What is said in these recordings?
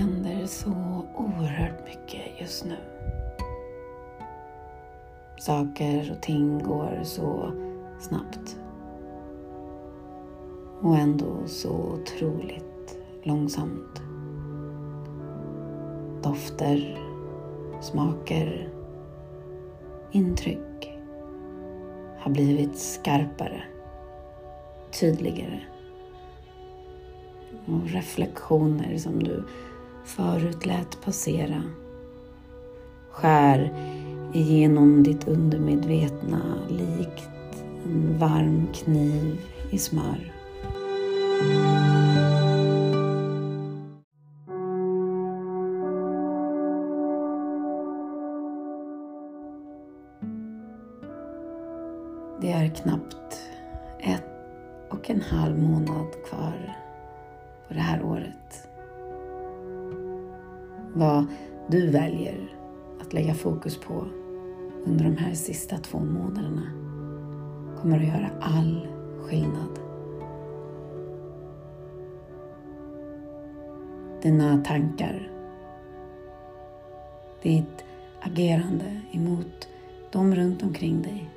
händer så oerhört mycket just nu. Saker och ting går så snabbt. Och ändå så otroligt långsamt. Dofter, smaker, intryck har blivit skarpare, tydligare och reflektioner som du förut lät passera skär igenom ditt undermedvetna likt en varm kniv i smör. Det är knappt ett och en halv månad kvar på det här året. Vad du väljer att lägga fokus på under de här sista två månaderna kommer att göra all skillnad. Dina tankar, ditt agerande emot dem runt omkring dig,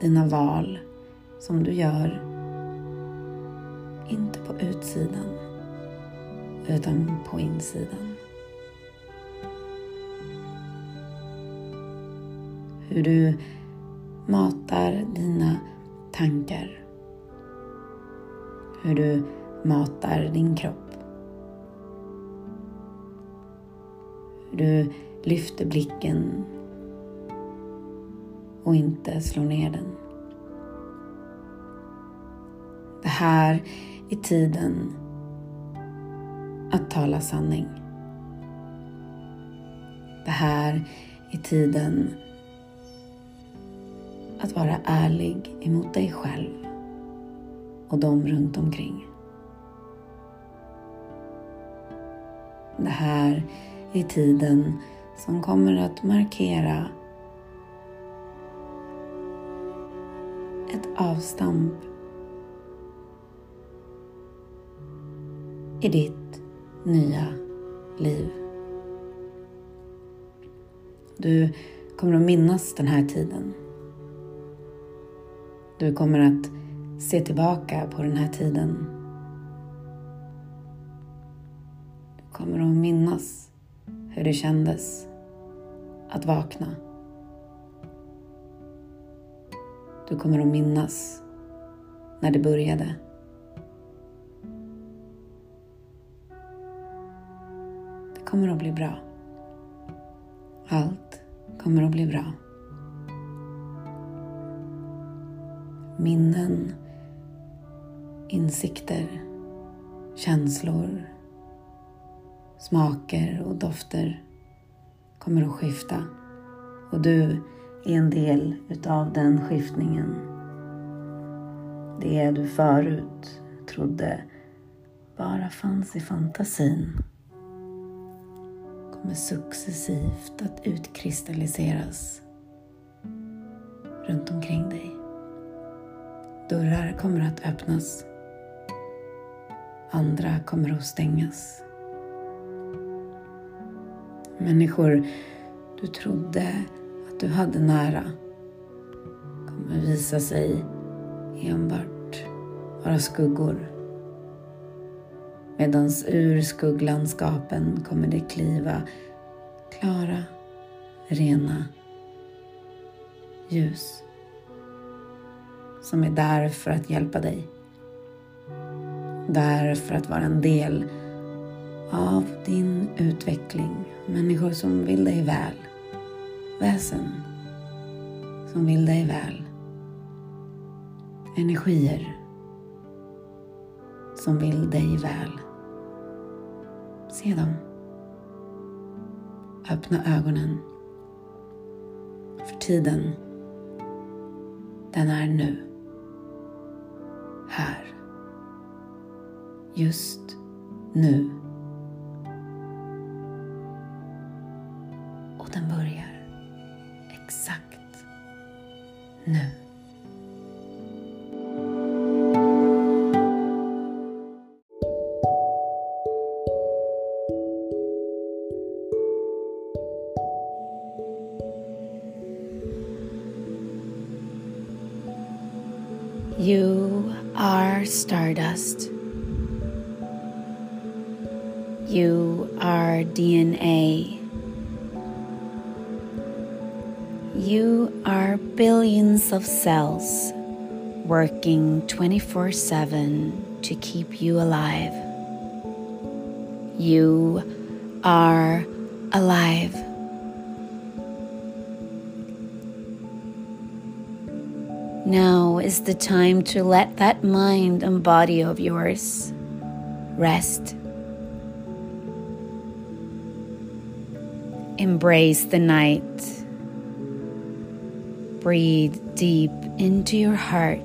dina val som du gör, inte på utsidan, utan på insidan. Hur du matar dina tankar. Hur du matar din kropp. Hur du lyfter blicken och inte slår ner den. Det här är tiden att tala sanning. Det här är tiden att vara ärlig emot dig själv och de runt omkring. Det här är tiden som kommer att markera ett avstamp i ditt nya liv. Du kommer att minnas den här tiden. Du kommer att se tillbaka på den här tiden. Du kommer att minnas hur det kändes att vakna. Du kommer att minnas när det började. Kommer att bli bra. Allt kommer att bli bra. Minnen, insikter, känslor, smaker och dofter kommer att skifta och du är en del utav den skiftningen. Det du förut trodde bara fanns i fantasin kommer successivt att utkristalliseras runt omkring dig. Dörrar kommer att öppnas. Andra kommer att stängas. Människor du trodde att du hade nära kommer visa sig enbart vara skuggor. Medans ur skugglandskapen kommer det kliva klara, rena ljus som är där för att hjälpa dig. Där för att vara en del av din utveckling. Människor som vill dig väl. Väsen som vill dig väl. Energier som vill dig väl. Se dem. Öppna ögonen. För tiden, den är nu här. Just nu. Och den börjar exakt nu. You are stardust. You are DNA. You are billions of cells working 24 7 to keep you alive. You are alive. Now is the time to let that mind and body of yours rest. Embrace the night. Breathe deep into your heart.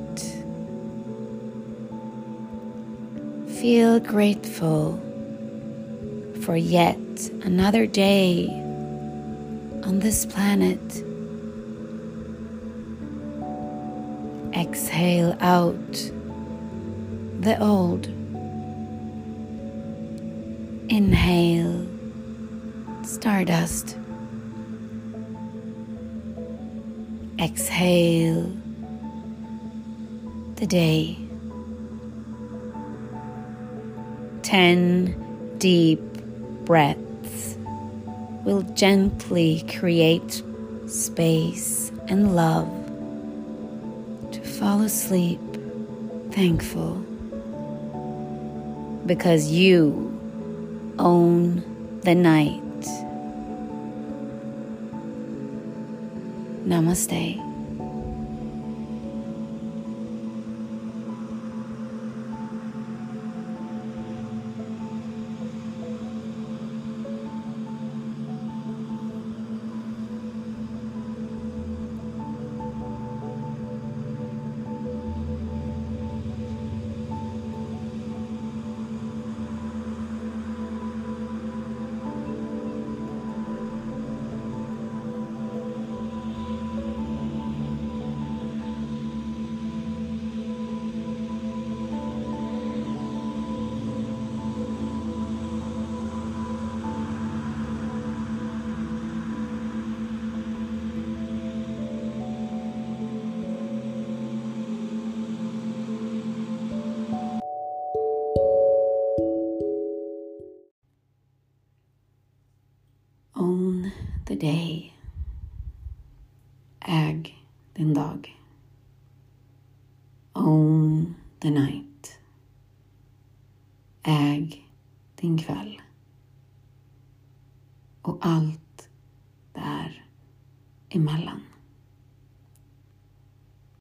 Feel grateful for yet another day on this planet. Exhale out the old. Inhale stardust. Exhale the day. Ten deep breaths will gently create space and love fall asleep thankful because you own the night. Namaste. Day. Äg din dag. Own the night. Äg din kväll. Och allt där emellan.